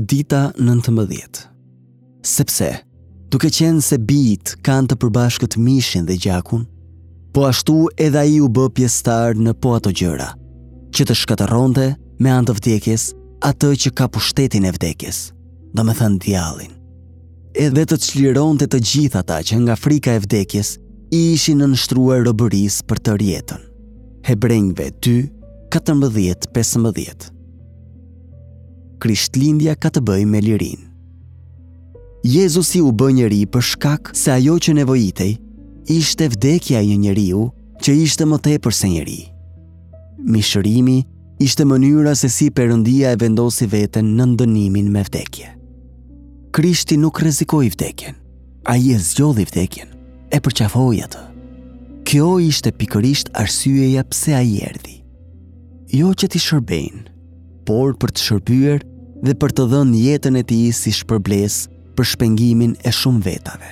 Dita 19 Sepse, duke qenë se bijtë kanë të përbashkët mishin dhe gjakun, po ashtu edhe ai u bë pjesëtar në po ato gjëra, që të shkatërronte me anë të vdekjes atë që ka pushtetin e vdekjes, domethënë djallin. Edhe të çlironte të gjithë ata që nga frika e vdekjes, i ishin nënshtruar robërisë për tërë jetën. Hebrenjve 2, 14, 15 Krishtlindja ka të bëjë me lirinë. Jezusi u bë njeri për shkak se ajo që nevojitej ishte vdekja e një njeriu që ishte më tepër se njeri. Mishërimi ishte mënyra se si Perëndia e vendosi veten nën dënimin me vdekje. Krishti nuk rrezikoi vdekjen. Ai e zgjodhi vdekjen, e përqafoi atë. Kjo ishte pikërisht arsyeja pse ai erdhi. Jo që t'i shërbejnë, por për të shërbyer dhe për të dhënë jetën e tij si shpërblesë për shpengimin e shumë vetave.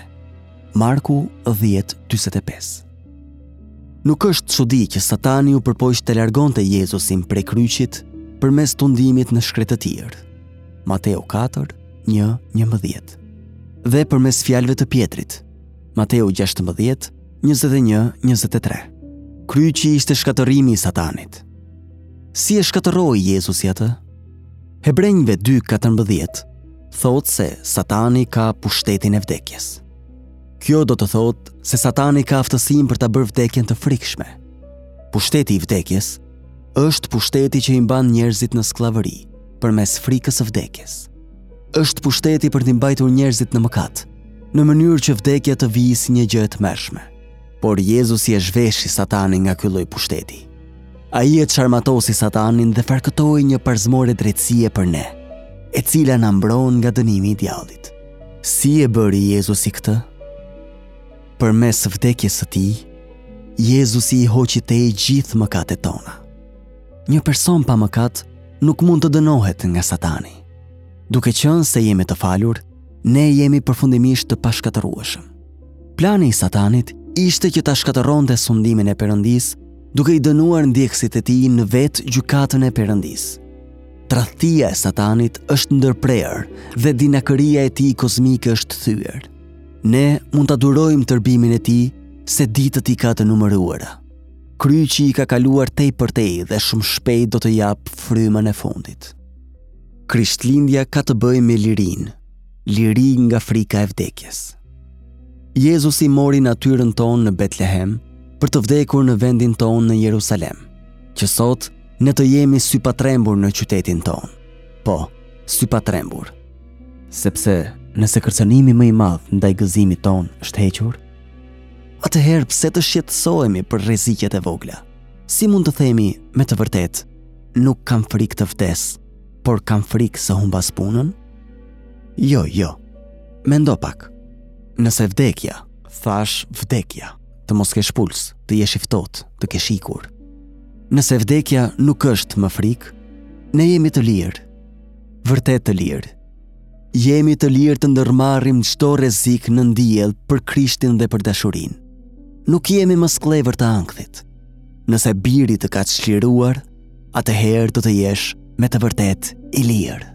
Marku 10:45. Nuk është çudi që Satani u përpoq të largonte Jezusin prej kryqit përmes tundimit në shkretëtirë. Mateu 4 1:11. Dhe përmes fjalëve të Pjetrit, Mateu 16, 21, 23. Kryqi ishte shkatërrimi i satanit. Si e shkatërroi Jezusi atë? Hebrenjve 2.14 thotë se satani ka pushtetin e vdekjes. Kjo do të thotë se satani ka aftësinë për ta bërë vdekjen të frikshme. Pushteti i vdekjes është pushteti që i mban njerëzit në skllavëri. përmes frikës së vdekjes. Është pushteti për t'i mbajtur njerëzit në mëkat, në mënyrë që vdekja të vijë si një gjë e tmerrshme. Por Jezusi e zhveshi satanin nga ky lloj pushteti. Ai e çarmatosi satanin dhe farkëtoi një parzmore drejtësie për ne, e cila na mbron nga dënimi i djallit. Si e bëri Jezusi këtë? Përmes vdekjes së tij, Jezusi i hoqi tej gjithë mëkatet tona. një person pa mëkat nuk mund të dënohet nga satani. Duke qenë se jemi të falur, ne jemi përfundimisht të pashkatërrueshëm. Plani i satanit ishte që ta shkatërronte sundimin e Perëndisë, duke i dënuar ndjekësit e tij në vetë gjykatën e Perëndisë. Tradhtia e satanit është ndërprerë dhe dinakëria e tij kozmike është thyer. Ne mund ta durojmë tërbimin e tij se ditët i ka të numëruara. Kryqi i ka kaluar tej për tej dhe shumë shpejt do të japë frymën e fundit. Krishtlindja ka të bëjë me lirinë, liri nga frika e vdekjes. Jezusi mori natyrën tonë në Betlehem për të vdekur në vendin tonë në Jerusalem, që sot ne të jemi sypatrembur në qytetin tonë. Po, sypatrembur. Sepse nëse kërcënimi më i madh ndaj gëzimit tonë është hequr, Atëherë pse të shqetësohemi për rreziqet e vogla? Si mund të themi me të vërtetë, nuk kam frikë të vdes, por kam frikë se humbas punën? Jo, jo. Mendo pak. Nëse vdekja, thashë vdekja, të mos kesh puls, të jesh i ftohtë, të kesh ikur. Nëse vdekja nuk është më frikë, ne jemi të lirë. Vërtet të lirë. Jemi të lirë të ndërmarrim çdo rrezik nën diell për Krishtin dhe për dashurinë. Nuk jemi më skllevër të ankthit. Nëse biri të ka çliruar, atëherë do të jesh me të vërtetë i lirë.